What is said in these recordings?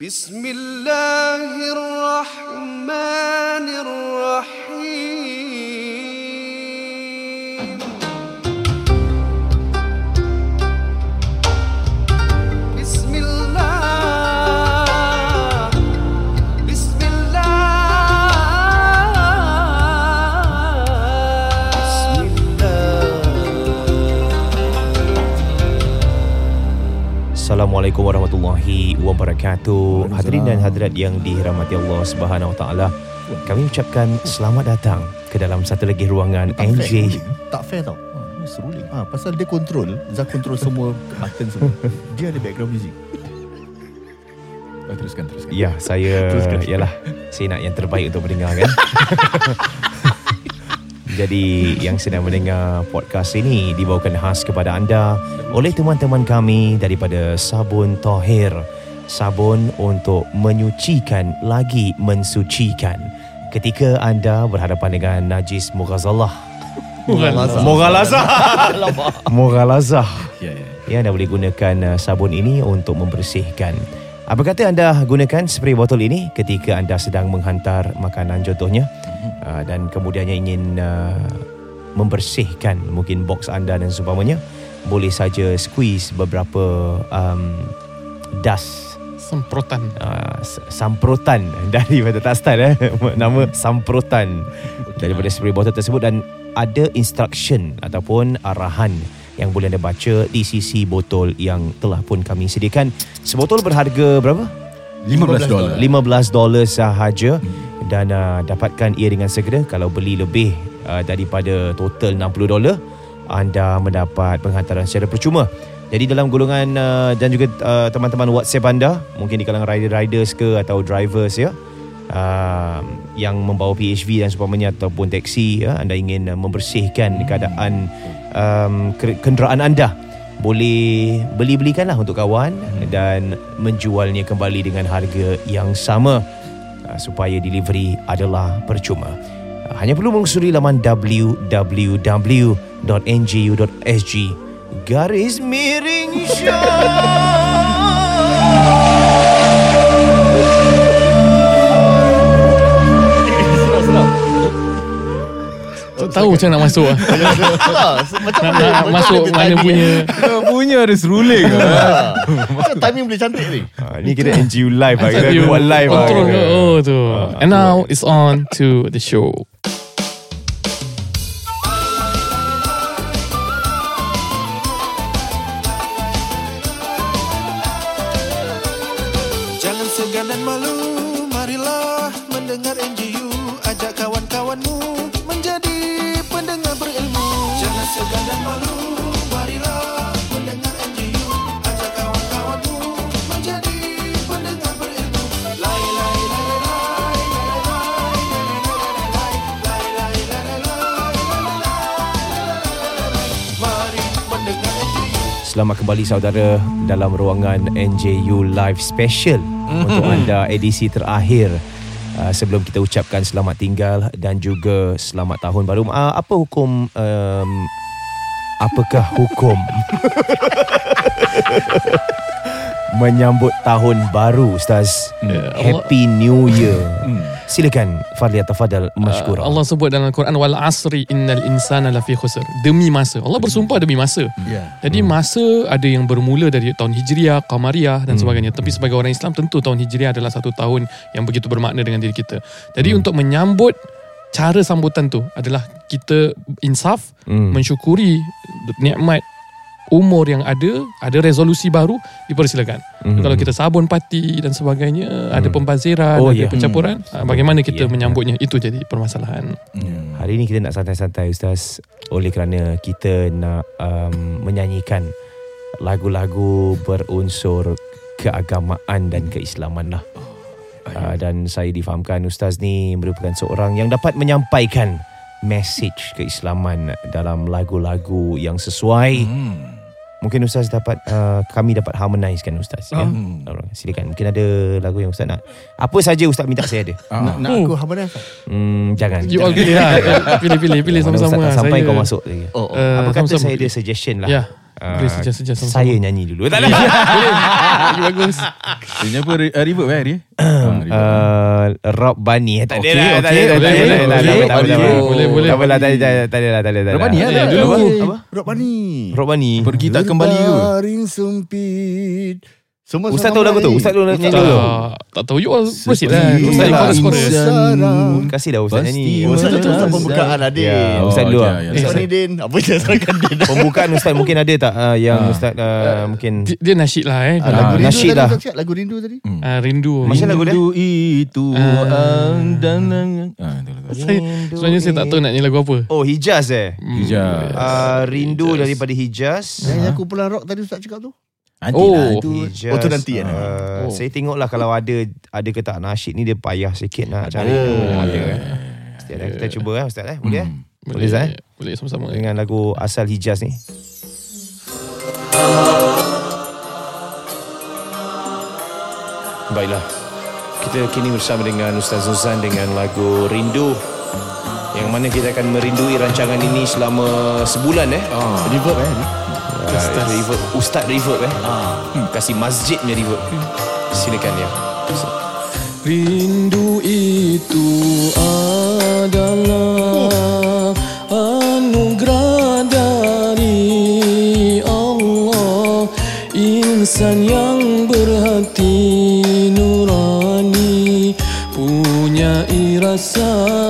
بسم الله الرحمن Assalamualaikum warahmatullahi wabarakatuh. Hadirin dan hadirat yang dirahmati Allah Subhanahu Wa Taala. Kami ucapkan selamat datang ke dalam satu lagi ruangan Tak fair, NJ. Tak fair tau ha, seruling ha, Pasal dia control Zah control semua Button semua Dia ada background music oh, Teruskan teruskan Ya, saya Teruskan. yalah saya nak yang terbaik untuk mendengar kan. Jadi yang sedang mendengar podcast ini dibawakan khas kepada anda oleh teman-teman kami daripada Sabun Tohir. Sabun untuk menyucikan lagi mensucikan. Ketika anda berhadapan dengan najis mughazallah. Mughalazah. Mughalazah. Mughalazah. Ya ya Ya, anda boleh gunakan uh, sabun ini untuk membersihkan. Apa kata anda gunakan spray botol ini ketika anda sedang menghantar makanan contohnya? Uh, dan kemudiannya ingin uh, membersihkan mungkin box anda dan seumpamanya boleh saja squeeze beberapa um, dust. Semprotan. Uh, s- samprotan. Daripada tak start eh? Nama samprotan. Daripada spray botol tersebut dan ada instruction ataupun arahan yang boleh anda baca di sisi botol yang telah pun kami sediakan. Sebotol berharga berapa? 15 dolar 15 dolar sahaja dan uh, dapatkan ia dengan segera kalau beli lebih uh, daripada total 60 dolar anda mendapat penghantaran secara percuma. Jadi dalam golongan uh, dan juga uh, teman-teman WhatsApp anda mungkin di kalangan rider-riders ke atau drivers ya uh, yang membawa PHV dan seumpamanya ataupun teksi ya anda ingin uh, membersihkan keadaan um, ke- kenderaan anda. Boleh beli-belikanlah untuk kawan dan menjualnya kembali dengan harga yang sama uh, supaya delivery adalah percuma. Uh, Hanya perlu mengunjungi laman www.nju.sg garis miring tak tahu macam nak masuk lah. Macam nak, mana nak macam masuk mana punya? Punya ada seruling. Ha, Macam timing boleh cantik ni. Ha, Ni kira NGU live lah Kita buat live lah oh tu. Ah, and now it's on to the show Selamat kembali saudara dalam ruangan NJU Live Special untuk anda edisi terakhir. Uh, sebelum kita ucapkan selamat tinggal dan juga selamat tahun baru. Uh, apa hukum um, apakah hukum menyambut tahun baru Ustaz? Ya, Allah- Happy New Year. Silakan Fadli tafadhal masykurah. Uh, Allah sebut dalam Al-Quran wal asri innal insana lafi khusr demi masa Allah bersumpah demi masa Ya Jadi masa ada yang bermula dari tahun Hijriah, Qamariyah dan sebagainya. Tapi sebagai orang Islam tentu tahun Hijriah adalah satu tahun yang begitu bermakna dengan diri kita. Jadi untuk menyambut cara sambutan tu adalah kita insaf, Hmm. mensyukuri nikmat umur yang ada, ada resolusi baru dipersilakan. Mhm. Kalau kita sabun parti dan sebagainya, ada pembaziran, Oh, ada ya. pencampuran, ah, bagaimana kita Ya. menyambutnya itu jadi permasalahan. Hmm. Hari ini kita nak santai-santai Ustaz Oleh kerana kita nak um, menyanyikan Lagu-lagu berunsur keagamaan dan keislaman lah uh, Dan saya difahamkan Ustaz ni merupakan seorang yang dapat menyampaikan Message keislaman dalam lagu-lagu yang sesuai Hmm. Mungkin Ustaz dapat uh, Kami dapat harmonizekan Ustaz ya? Hmm. Alright, Silakan Mungkin ada lagu yang Ustaz nak Apa saja Ustaz minta saya ada Nak, nak aku harmonize tak? hmm, Jangan You all pilih lah Pilih-pilih Pilih sama-sama tak lah. Sampai Saya- kau masuk lagi Oh, oh. Eh, Apa kata sama-sama. saya ada suggestion lah Ya Ah, Boleh suggest-suggest sama-sama. Saya nyanyi dulu Tak lah Lagi bagus Dia apa re- uh, reverb eh dia? Ah. Uh, Rob Bunny Tak ada Okey, lah Tak okey, ada okey, tak ada, tak ada, boleh, tak ada, tak ada, boleh, tak ada, tak ada. boleh. Tak apalah, tak ada, tak ada, tak ada lah, tak ada, tak ada. Rob Bunny Eh, lah dulu. Rob Bunny Rob Bunny Pergi tak kembali ke? Berbaring sempit Semua Ustaz tahu lagu tu? Ustaz tahu tak, lagu tu? Tak tahu You all proceed lah Ustaz chorus Sarang. Kasih dah Ustaz nyanyi. Ustaz tu Ustaz Ustaz- pembukaan adik Ya, Oh, Ustaz dulu ya, lah. ya. Eh, Ustaz. Ni Din Apa yang serahkan Din Pembukaan Ustaz mungkin ada tak? Uh, Yang Ah. Ustaz uh, mungkin. Dia- Dia nasyid lah eh. Ah, Lagu Ah, rindu nasyid tadi lah. Ustaz Lagu rindu tadi? Ah, Rindu. Macam lagu dia? Itu Ah. dan ah, itu lagu. Saya- Sebenarnya saya tak tahu nak nyanyi lagu apa. Oh Hijaz eh? Hijaz. Rindu daripada Hijaz. Yang aku pulang rock tadi Ustaz cakap tu Nanti Oh. lah itu. Hijaz Oh, tu nanti, kan? uh, Oh. Saya tengoklah Kalau ada Ada ke tak nasyid ni Dia payah sikit nak cari Oh. Ada eh Setiap hari kita cuba eh Ustaz eh Boleh eh Hmm. Boleh Zah eh Boleh sama-sama Dengan lagu asal Hijaz ni Baiklah Kita kini bersama dengan Ustaz Zuzan Dengan lagu Rindu Yang mana kita akan merindui rancangan ini Selama sebulan eh Ah. Reverb eh Ustaz reverb Ustaz reverb eh? Hmm. Kasih masjid punya reverb Silakan ya Rindu itu adalah anugerah dari Allah. Insan yang berhati nurani Punya rasa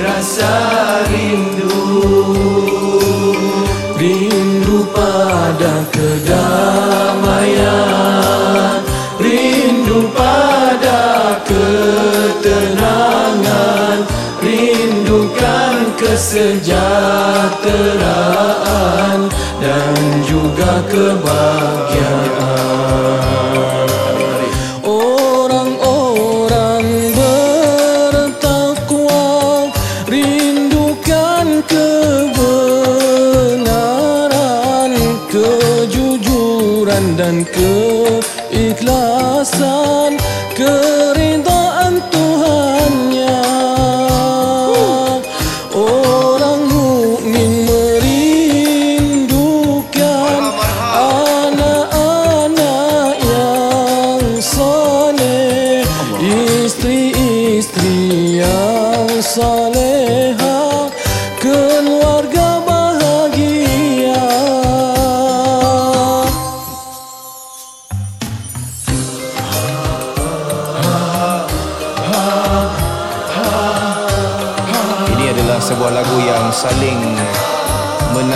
rasa rindu. Rindu pada kedamaian. Rindu pada ketenangan. Rindukan kesejahteraan. Dan juga kebahagiaan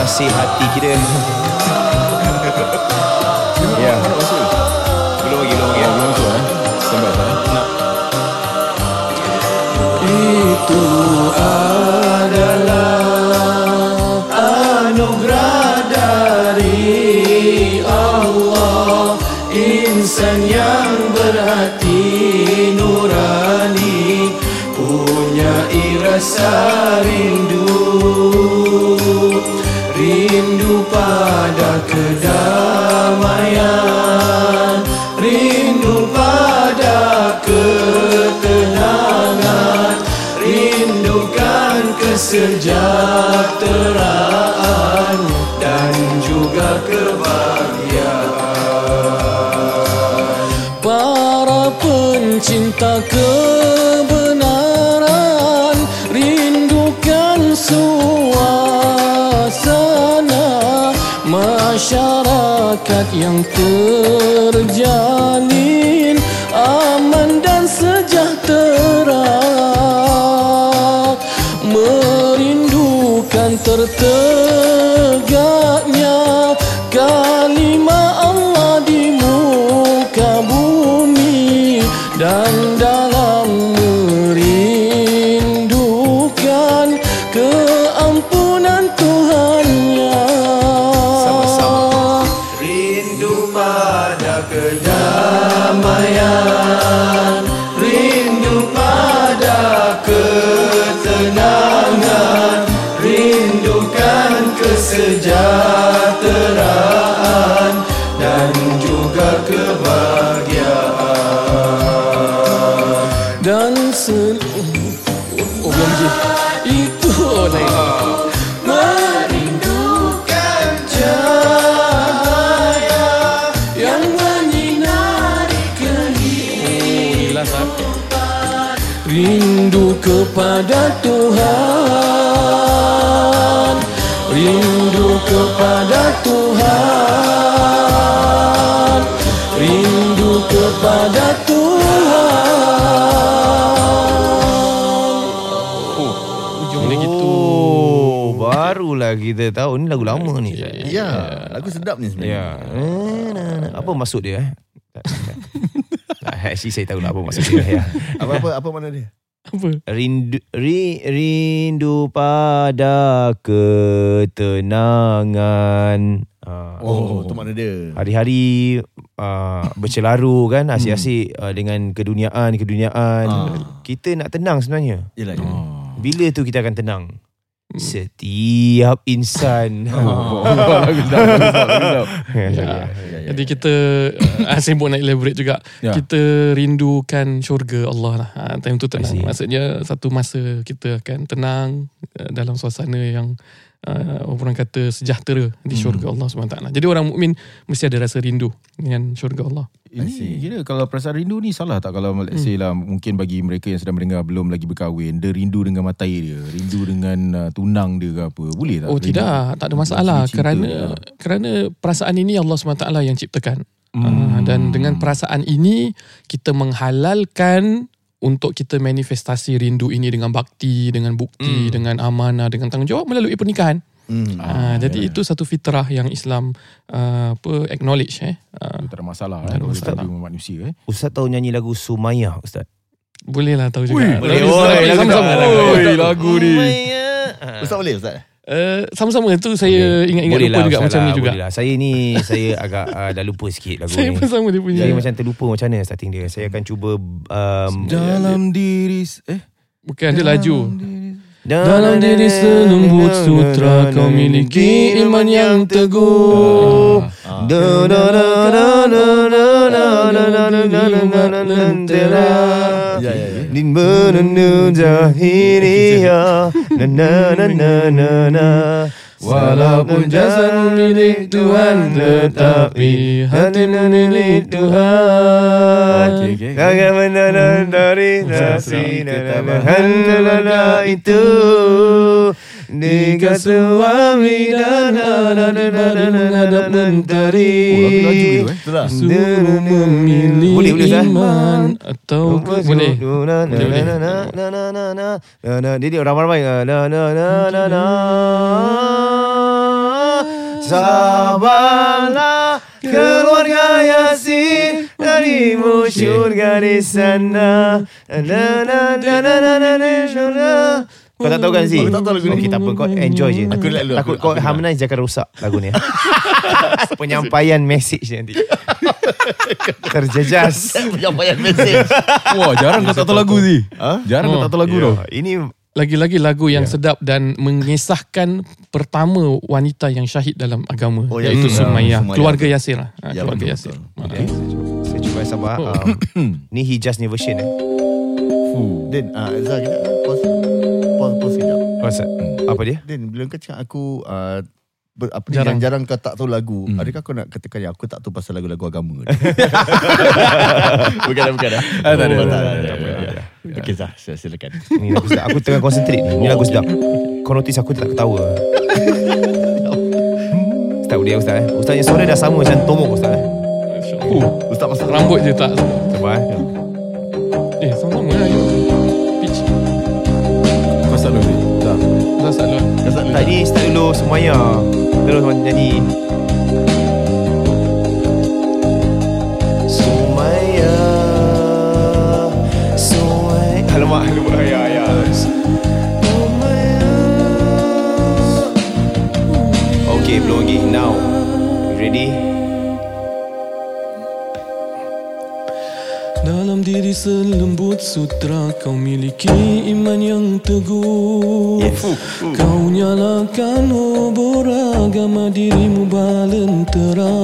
menasihati kita. ya. Belum kesejahteraan Dan juga kebahagiaan. Para pencinta kebenaran Rindukan suasana Masyarakat yang terjalin Aman dan तरत Rindu kepada Tuhan Rindu kepada Tuhan Rindu kepada Tuhan Ujung dia gitu Oh, barulah kita tahu ni lagu lama ni. Ya, lagu sedap ni Ya. sebenarnya. Apa maksud dia eh? Tak, tak, tak. Tak, Actually saya tahu lah apa maksud dia. Ya. Apa apa apa mana dia? Apa? Rindu ri, rindu pada ketenangan. Ah, Oh, tu mana dia? Hari-hari uh, bercelaru kan asyik-asyik uh, dengan keduniaan keduniaan. Ah. Kita nak tenang sebenarnya. Yelah, yelah. Oh. Bila tu kita akan tenang? Setiap insan. Oh. Ya, Ya. ya. Jadi kita uh, Sibuk nak elaborate juga Ya. Kita rindukan syurga Allah lah ha, Time tu tenang. Maksudnya Satu masa kita akan tenang uh, Dalam suasana yang uh, Orang kata sejahtera Di Hmm. syurga Allah SWT Jadi orang mukmin Mesti ada rasa rindu Dengan syurga Allah. Ini kira kalau perasaan rindu ni salah tak kalau let's say lah mungkin bagi mereka yang sedang mendengar belum lagi berkahwin dia rindu dengan matai dia rindu dengan uh, tunang dia ke apa boleh tak Oh Rindu- tidak Tak ada masalah Kerana dia. Kerana perasaan ini Allah SWT yang ciptakan Hmm. Ah, Dan dengan perasaan ini Kita menghalalkan untuk kita manifestasi rindu ini dengan bakti, dengan bukti, dengan amanah, dengan tanggungjawab melalui pernikahan. Hmm. Ah, jadi itu satu fitrah yang Islam uh, apa acknowledge eh. Ah, tak ada masalah Tak ada eh, masalah. dari manusia eh Ustaz tahu nyanyi lagu Sumayyah Ustaz? boleh lah tahu juga. boleh. Oi, lagu- sama-sama. Oi, ni Sumayyah. Ustaz boleh Ustaz? Eh, sama-sama tu saya ingat-ingat Boleh lupa lah, juga Ustaz macam lah, ni juga. lah. Saya ni saya agak uh, dah lupa sikit lagu Saya ni. pun sama dia punya. Saya macam terlupa macam mana starting dia. Saya akan cuba um, dalam diri eh Bukan dia laju. Dalam diri selembut sutra kau miliki iman yang teguh. Da da da da da da da da da da da da da da da Ya, ya, ya. Di menenu jahiliyah Na na na na na na Walaupun jasad milik Tuhan Tetapi hati milik Tuhan. Okay, okay, okay. Jangan menonton hmm. dari nasi Dan itu. Nikah suami dan anak Daripada menghadap mentari Suruh memilih iman Atau Boleh Boleh Jadi ramai-ramai Sabarlah keluarga Yasin dari musyurga di sana. Na na na na na na na. Kau tak tahu kan Zee? Aku tak tahu lagu ni. Okey tak apa Kau enjoy je Aku relax dulu, Takut aku- kau harmonize akan rosak lagu ni Penyampaian message nanti Terjejas Penyampaian mesej. wah jarang kau tak tahu lagu ni Ha? jarang kau tak tahu lagu Ya, tu Ini Lagi-lagi lagu yang sedap dan mengisahkan pertama wanita yang syahid dalam agama Oh, ya, iaitu betul. Sumayyah, Sumayyah. keluarga Yasir lah. Ha, Ya, keluarga betul, Yasir. betul. Ha. Okay, saya cuba sabar. Um, ni Hijaz ni version eh. Fuh. Din, ah, Zah, kita pause. Pause, pause sekejap. Masa? Apa dia? Din, bila kau cakap aku uh, ber, apa ni, Jarang. jarang. jarang kau tak tahu lagu. Hmm. Adakah kau nak katakan yang aku tak tahu pasal lagu-lagu agama? bukan dah, bukan dah. Ah, tak ada, tak ada. Okey, Zah, sil- silakan. Ni lagu sedap. Aku tengah concentrate ni. Ni lagu sedap. Kau notice aku tak ketawa. Ustaz boleh Ustaz eh. Ustaz yang suara dah sama macam tomok Ustaz eh. Uh, Ustaz masuk rambut je tak. Sabar eh. Eh, sama-sama lah. Pitch. Kau start dulu. Zah. Dah start dulu. Ustaz Tak ni start dulu semuanya. Terus. Sumaya Sumaya Alamak lupa ya ya. Sumaya Okay belum lagi Now. You ready dalam diri selembut sutra. Kau miliki iman yang teguh. Kau nyalakan obor agama dirimu balentera.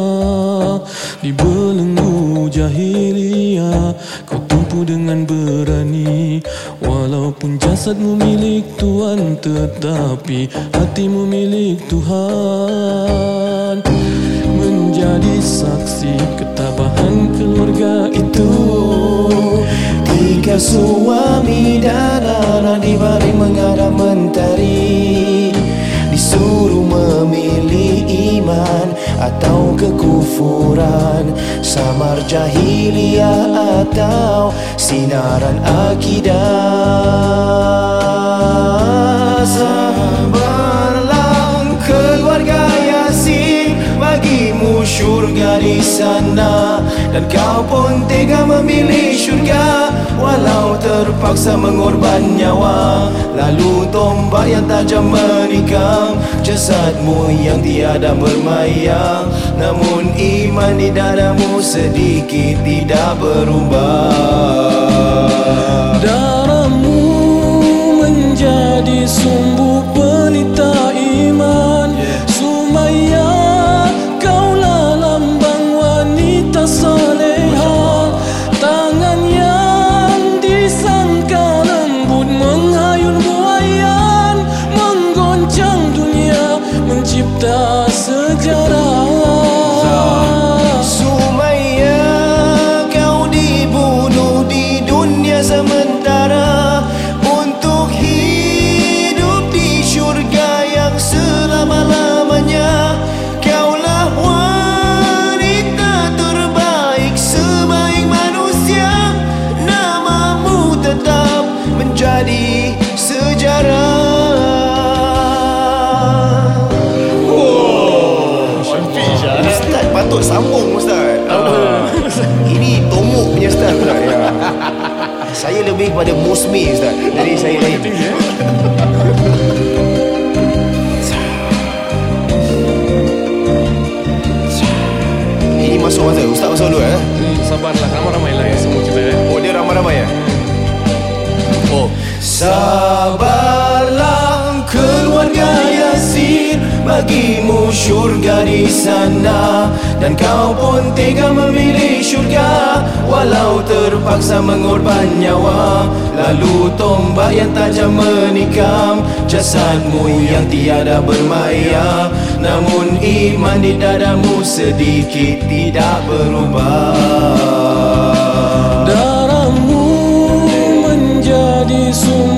Di belenggu jahiliyah Kau tumpu dengan berani. Walaupun jasadmu milik Tuhan Tetapi hatimu milik Tuhan Menjadi saksi ketabahan keluarga itu. Tiga suami dan anak dibaring menghadap mentari Disuruh memilih iman atau kekufuran. Samar jahiliyah atau sinaran akidah. Sabarlah Syurga di sana. Dan kau pun tega memilih syurga Walau terpaksa mengorban nyawa. Lalu tombak yang tajam menikam Jasadmu yang tiada bermayang. Namun iman di dadamu sedikit tidak berubah. Darahmu menjadi sumbu Lebih kepada musmi Ustaz Jadi saya lain. Ini masuk masa Ustaz masuk dulu eh. Hmm, Sabarlah. Ramai-ramai lah ya semua kita eh. Oh dia ramai-ramai ya Oh. Sabarlah Bagimu syurga di sana. Dan kau pun tega memilih syurga Walau terpaksa mengorban nyawa. Lalu tombak yang tajam menikam Jasadmu yang tiada bermaya. Namun iman di dadamu sedikit tidak berubah. Darahmu menjadi sumbu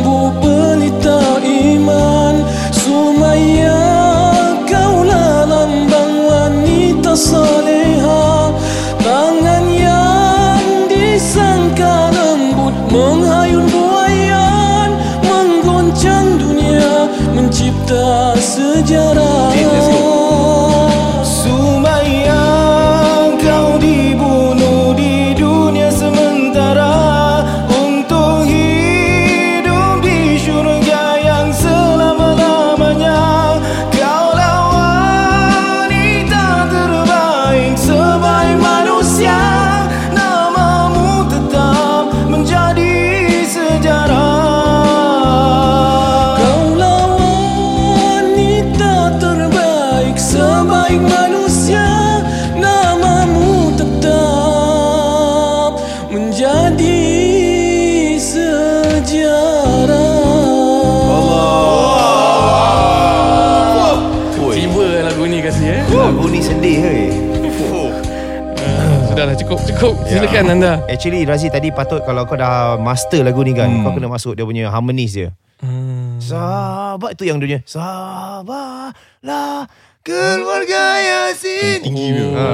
Cukup cukup. Silakan anda. Actually Razi tadi patut Kalau kau dah master lagu ni kan Hmm. Kau kena masuk dia punya harmonis dia Hmm. Sabar Itu yang dia punya Sabarlah Keluarga Yasin Tinggi. Ha,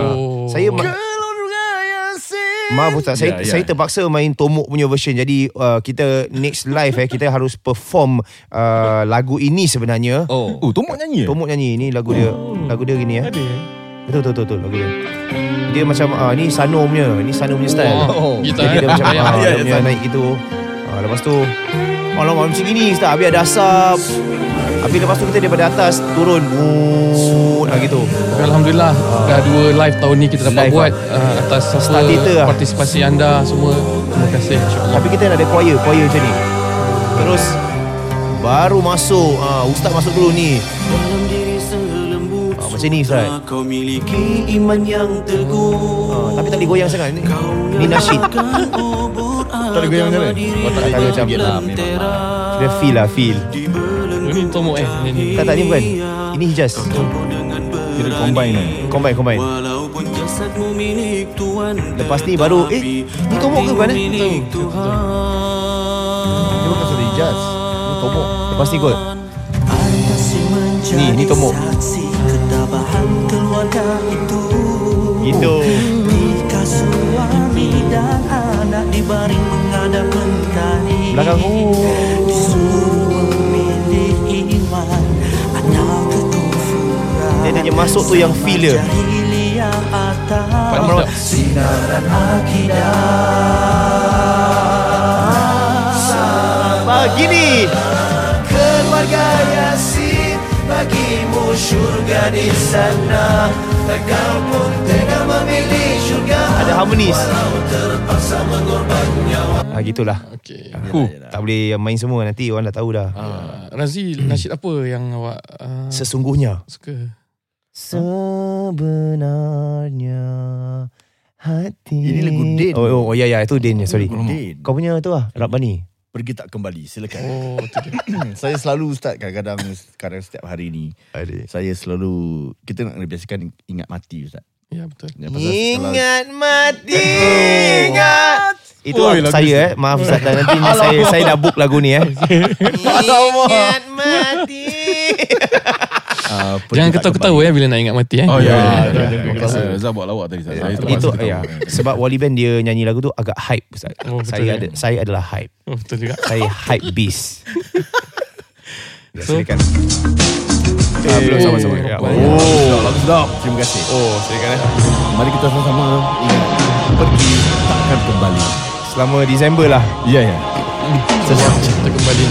Saya ma- Keluarga Yasin Maaf Ustaz saya, Ya, ya. saya terpaksa main Tomok punya version Jadi uh, kita next live eh Kita harus perform uh, Lagu ini sebenarnya Oh. Oh, Tomok nyanyi ya? Tomok nyanyi Ni lagu dia Lagu dia gini ya Ada. Betul betul betul, betul lagu dia macam uh, Ni Sano punya Ni Sano punya style Oh, gitar Jadi dia eh. macam Bayang. ah, Dia punya Sano. naik gitu ah, Lepas tu Alamak macam gini Ustaz Habis ada asap Habis lepas tu kita daripada atas Turun Mood Ha gitu. Tapi Alhamdulillah dah dua live tahun ni kita dapat buat uh, atas apa Theatre lah. partisipasi anda semua. Terima kasih insyaAllah. Tapi kita nak ada choir, choir macam ni. Terus baru masuk ha, ustaz masuk dulu ni. Macam ni ustaz. Kau miliki iman yang teguh Ha, tapi tak boleh goyang sangat ni. Ni nasyid. Tak ada goyang mana? Oh, tak ada macam Sikit lah. Dia feel lah, feel. Ini Tomok eh. Ini. Tak tak ni bukan. Ini Hijaz. Kira combine ni. Combine, combine. Walaupun jasadmu milik Tuhan Lepas ni baru eh ni tomok ke bukan eh? milik Tuhan Dia bukan suara hijaz Dia tomok Lepas ni kot. Ni, ni tomok. Itu Gitu. Jika suami dan anak dibaring menghadap mentari Belakang. Disuruh memilih iman Atau kekufuran Dia dia masuk tu yang feel dia. Atau. Sinaran akidah Begini. Keluarga Yasin Bagimu syurga di sana Kau pun tengah memilih syurga Ada harmonis. Ah gitulah. Okey. Huh, tak boleh main semua nanti orang dah tahu dah. Uh, Razi, nasyid apa yang awak uh, Sesungguhnya suka? sebenarnya hati. Ini lagu Din. Oh, oh, oh ya ya itu Din ya sorry. Din. Kau punya tu lah Rabbani. Pergi tak kembali? Silakan. Oh. Saya selalu Ustaz Kadang-kadang Kadang setiap hari ni. Saya selalu Kita nak biasakan Ingat mati Ustaz. Ya, betul. Ya, pasal kalau- Ingat mati Ingat Itu Oi, lagu saya eh Maaf Ustaz. Dan Nanti saya saya dah book lagu ni eh. Ingat mati uh, Jangan ketawa-ketawa ya bila nak ingat mati eh. Oh ya. Ya, ya, ya, ya. ya. Saya Zah buat lawak tadi. Saya Itu ya. Sebab Wally Band dia nyanyi lagu tu agak hype Ustaz. Oh, betul saya ya? ada saya adalah hype. Oh, betul juga. Saya hype beast. Ya, So- silakan. Ah, belum Oh, sama-sama. Ya. apa- Oh. Lagu sedap Terima kasih Oh, silakan eh. Mari kita sama-sama Ingat Pergi takkan kembali Selama Disember lah. Ya ya Kita kembali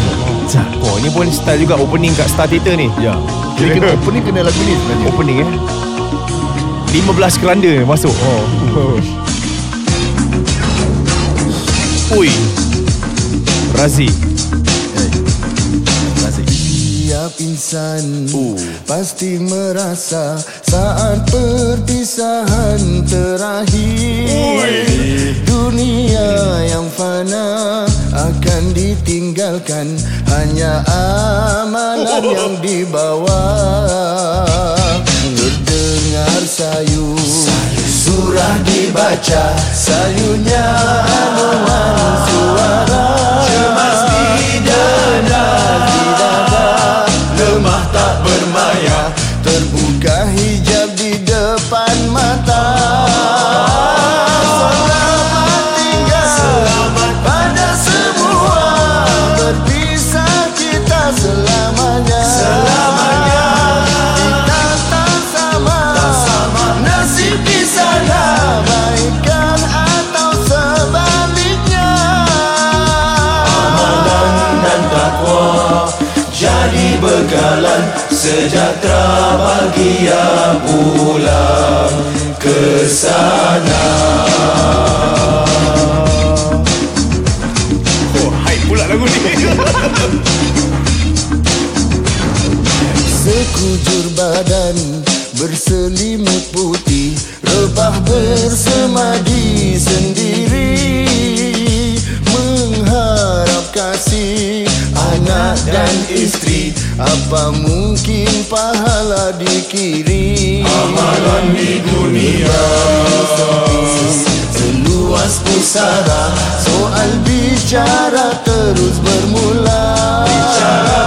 insyaAllah. Oh, ini pun style juga opening kat Star Theatre ni. Ya Jadi kena opening kena lagu ni sebenarnya Opening eh. 15 keranda masuk. Oh. Ui. Razi. Setiap insan pasti merasa saat perpisahan terakhir. Dunia yang fana akan ditinggalkan Hanya amalan yang dibawa. Terdengar sayu Surah dibaca Sayunya bahagia pulang ke sana Oh, hype pula lagu ni. Sekujur badan berselimut putih Rebah bersemadi sendiri Mengharap kasih anak dan Apa mungkin pahala dikirim? Amalan di dunia. Seluas pusara Soal bicara terus bermula. Bicara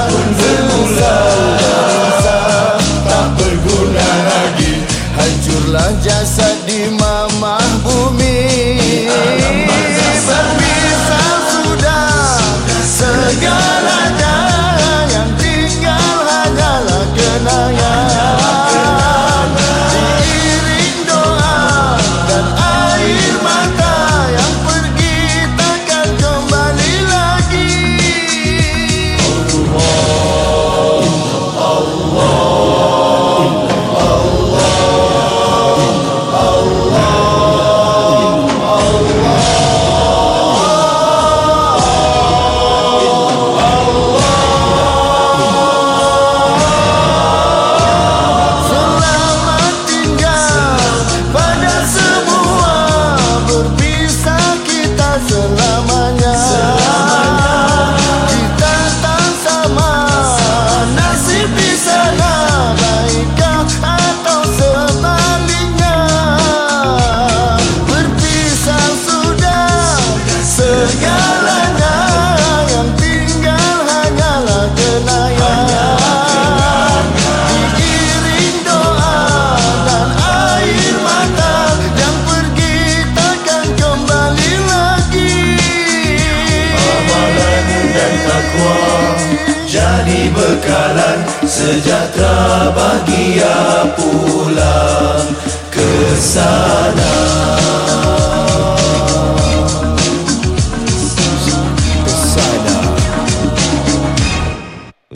pulang ke sana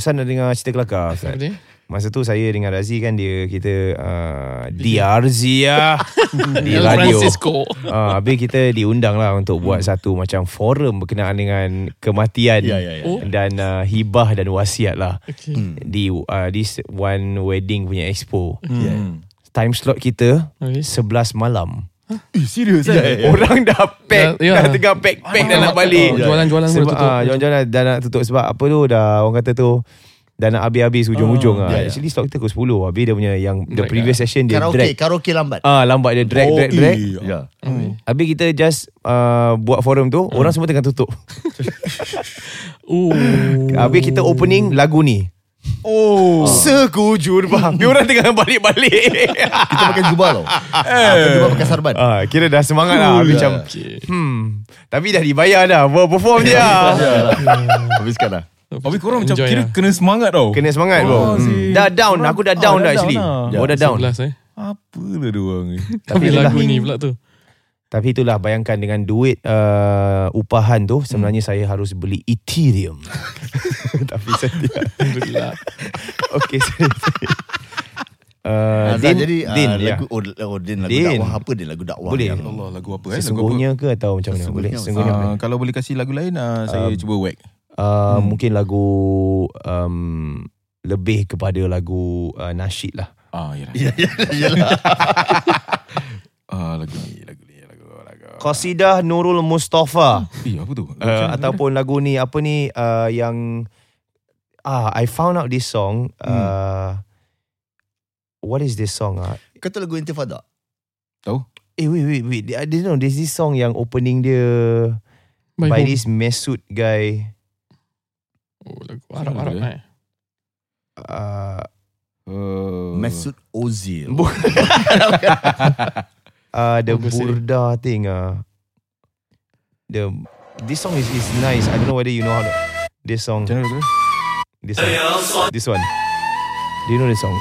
Ustaz nak dengar cerita kelakar Ustaz Apa dia? Masa tu saya dengan Razi kan dia kita uh, DRZ lah di radio. Francisco. Uh, habis kita diundang lah untuk buat satu macam forum berkenaan dengan kematian Ya, ya, ya. Oh. dan uh, hibah dan wasiat lah Okay. di uh, this one wedding punya expo. Hmm. Time slot kita Okay. 11 malam. Eh, serius Ya, ya, ya. Orang dah pack, Ya, ya. dah tengah pack-pack dah nak balik. Oh, Jualan-jualan Sebab boleh tutup. ah, Jualan-jualan dah nak tutup sebab apa tu dah orang kata tu dah nak habis-habis hujung-hujung Oh, ah. ya, ya. Actually slot kita pukul 10 Habis dia punya yang the Drag previous session dia Karaoke, drag. karaoke lambat. Ah lambat dia drag drag drag. eh, Ya. Hmm. Habis kita just uh, buat forum tu orang semua tengah tutup. Oh. Habis kita opening lagu ni. Oh. Sekujur bah. Habis orang tengah balik-balik. Kita pakai jubah tau. Pakai jubah pakai sarban. ah kira dah semangat lah Habis macam lah. Okay. hmm tapi dah dibayar dah. Buat perform je lah. Habiskan lah. Habis korang macam kira lah. kena semangat tau. Kena semangat bro. Oh, Hmm. Dah down, aku dah ah, down dah dah down actually. lah. Oh dah down. 11 eh. Apa lah dia orang ni? Tapi lagu ni pula tu. Tapi itulah bayangkan dengan duit uh, upahan tu sebenarnya saya harus beli Ethereum. Tapi saya tidak. Alhamdulillah. Okey, sorry. Uh, Din, jadi ah, Din, ya. lagu oh, oh Din lagu Din. dakwah apa Din lagu dakwah Boleh. yang Allah lagu apa eh? Lagu apa? Sesungguhnya ke atau macam mana? Boleh? Sesungguhnya. Ah, kalau boleh kasih lagu lain ah, saya cuba whack. Uh, Mungkin lagu um, lebih kepada lagu uh, nasyid lah. Ah, yalah. Ya ya yalah. Ah, lagu ni, lagu ni, lagu lagu. Qasidah Nurul Mustafa. Eh, apa tu? uh, ataupun lagu ni apa ni uh, yang ah I found out this song uh, what is this song ah Kata lagu Intifada. eh wait wait wait I didn't know there's this song yang opening dia By by this Mesut guy Oh, lagu Arab-Arab Siapa eh. uh, Uh, Mesut Ozil. Bu- uh, the Bagus, eh. Burda thing uh, the this song is is nice I don't know whether you know how to, this song Macam mana lagu? this one this one do you know this song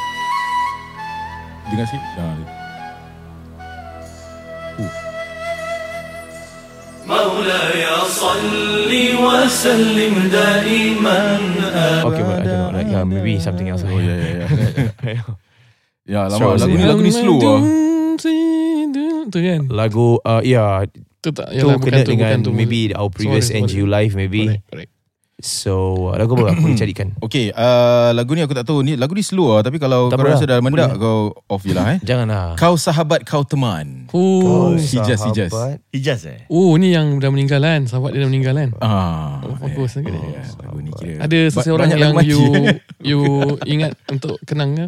Dengar sikit. Ah, dia. مولاي صل وسلم دائما okay but I don't know like, yeah, maybe something else Oh, ya, ya, ya. Ya, So, lama lagu ni yeah. lagu ni slow ah. Tu kan? lagu uh, yeah Tu tak? tu Yalah, kena bukan tu, dengan bukan tu. maybe our previous Sorry, NGU live maybe Correct, correct. so lagu apa aku boleh carikan Okay, uh, lagu ni aku tak tahu. Ni lagu ni slow ah, tapi kalau Tak kau rasa lah. dah mendak kau off je lah eh. janganlah Kau sahabat kau teman. Oh, Hijaz, Hijaz. Sahabat. Hijaz eh. oh ni yang dah meninggal kan? Sahabat dia dah meninggal kan? Ah, Oh, bagus ya, lagi. ya, lagu ni kira. Ada seseorang yang you you ingat untuk kenang ke?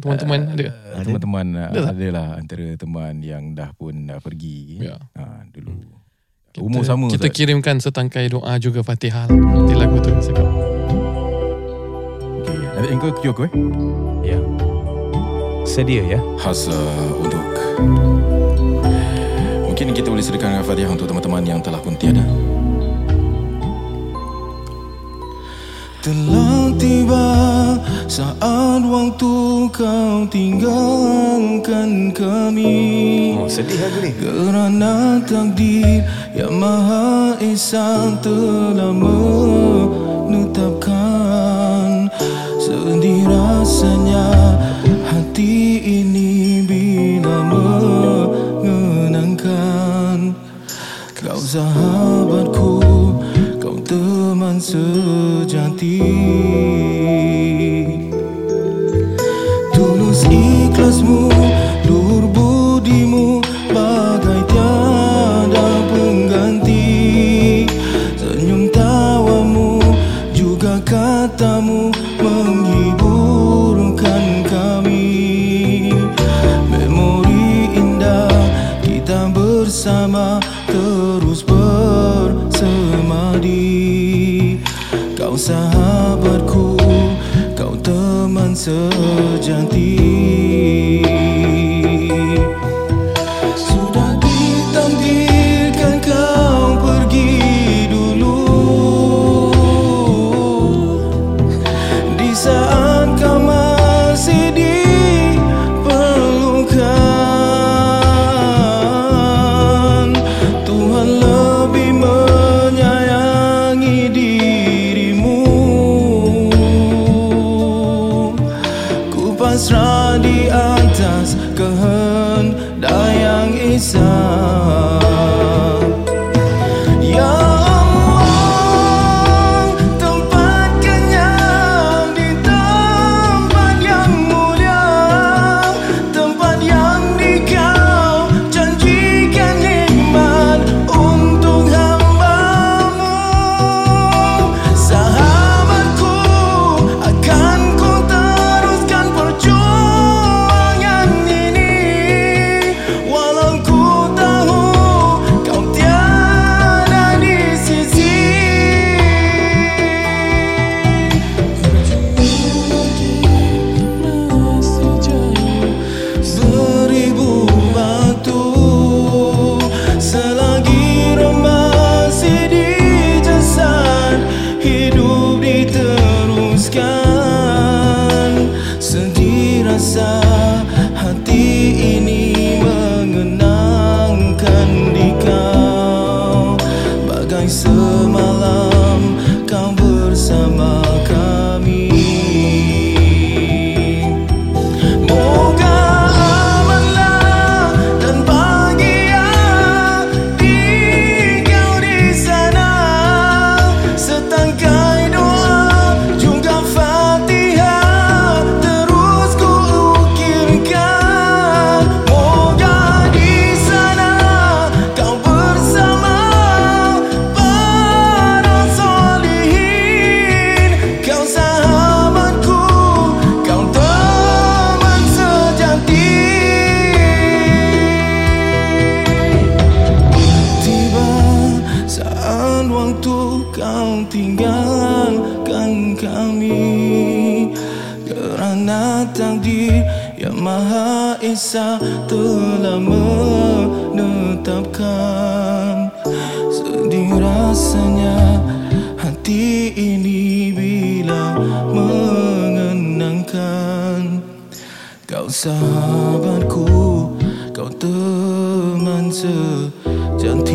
Teman-teman ada? Ah, teman-teman Ada lah antara teman yang dah pun dah pergi Ya. ah, dulu. Kita, Umur sama Kita Ustaz. kirimkan setangkai doa juga Fatihah lah. Nanti lagu tu cakap. Okay. Ada engkau cue aku eh. ya sedia ya Khas uh, untuk Mungkin kita boleh sediakan Al-Fatihah untuk teman-teman yang telah pun tiada Telah tiba saat waktu kau tinggalkan kami. Oh, sedih lagu ni. Kerana takdir yang maha esa telah menetapkan. Sedih rasanya hati ini bila mengenangkan. Kau sahabatku, kau teman sejati 地。Rasanya hati ini bila mengenangkan. Kau sahabatku, kau teman sejantik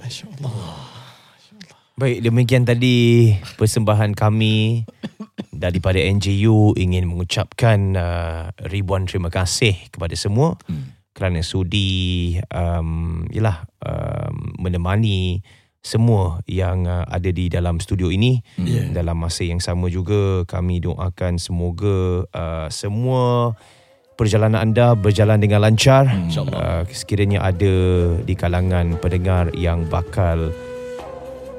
Masya Allah. Baik, demikian tadi persembahan kami daripada NJU ingin mengucapkan uh, ribuan terima kasih kepada semua. Hmm. kerana sudi um, yalah um, menemani semua yang uh, ada di dalam studio ini. Yeah. dalam masa yang sama juga kami doakan semoga uh, semua perjalanan anda berjalan dengan lancar. Insyaallah. Uh, sekiranya ada di kalangan pendengar yang bakal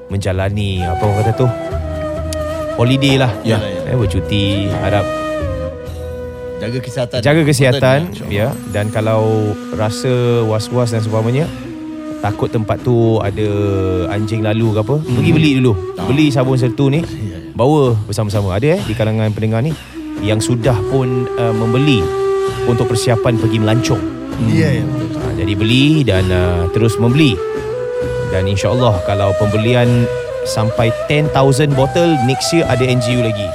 menjalani apa orang kata tu holiday lah Ya. eh, bercuti harap Jaga kesihatan. jaga kesihatan Betul, ya dan kalau rasa was-was dan sebagainya takut tempat tu ada anjing lalu ke apa pergi beli dulu beli sabun sertu ni bawa bersama-sama ada eh di kalangan pendengar ni yang sudah pun uh, membeli untuk persiapan pergi melancong Ya, ya. betul. Ha, jadi beli dan uh, terus membeli. Dan insyaAllah kalau pembelian sampai 10,000 botol next year ada NGU lagi.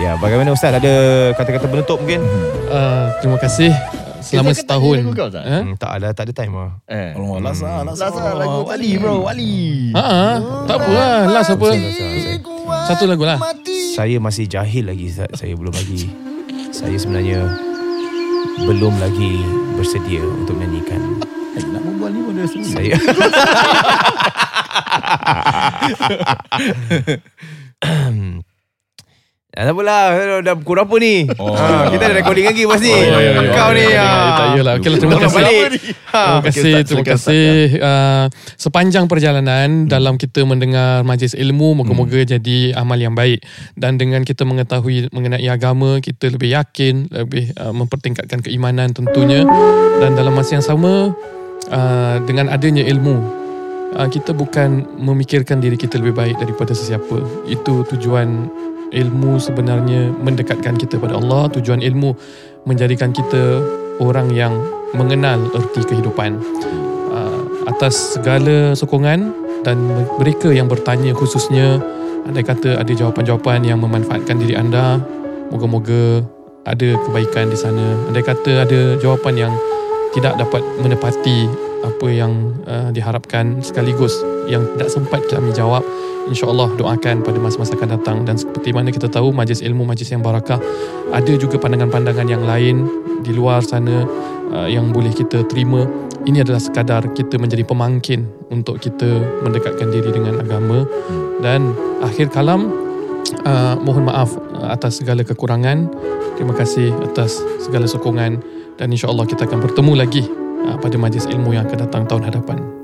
ya, bagaimana Ustaz ada kata-kata penutup mungkin? Uh, terima kasih selama setahun. kau tak? Eh? Hmm, tak ada tak ada time ah. Eh. Alamak, last lah, last Last lah lagu Wali bro, Wali. Ha ah, tak apa lah. Last apa? Satu lagu lah. Saya masih jahil lagi Ustaz. Saya belum lagi. Saya sebenarnya belum lagi bersedia untuk menyanyikan. Berbual ni pun dah seru. Saya Tak apalah Dah pukul berapa ni oh. ha, Kita dah recording lagi Bos ni Oh, ya, ya, ya. Kau ni Ya, tak yalah. Okey lah, terima kasih. Ha, Terima kasih, terima kasih. Uh, sepanjang perjalanan dalam kita mendengar majlis ilmu, moga-moga jadi amal yang baik. Dan dengan kita mengetahui mengenai agama, kita lebih yakin, lebih uh, mempertingkatkan keimanan tentunya. Dan dalam masa yang sama, uh, dengan adanya ilmu, uh, kita bukan memikirkan diri kita lebih baik daripada sesiapa. Itu tujuan ilmu sebenarnya mendekatkan kita pada Allah. Tujuan ilmu menjadikan kita orang yang mengenal erti kehidupan. Uh, atas segala sokongan dan mereka yang bertanya khususnya andai kata ada jawapan-jawapan yang memanfaatkan diri anda, moga-moga ada kebaikan di sana. Andai kata ada jawapan yang tidak dapat menepati apa yang uh, diharapkan sekaligus yang tidak sempat kami jawab. InsyaAllah doakan pada masa-masa akan datang. Dan seperti mana kita tahu majlis ilmu, majlis yang barakah ada juga pandangan-pandangan yang lain di luar sana uh, yang boleh kita terima. Ini adalah sekadar kita menjadi pemangkin untuk kita mendekatkan diri dengan agama. Dan akhir kalam uh, mohon maaf atas segala kekurangan. Terima kasih atas segala sokongan dan insyaAllah kita akan bertemu lagi uh, pada majlis ilmu yang akan datang tahun hadapan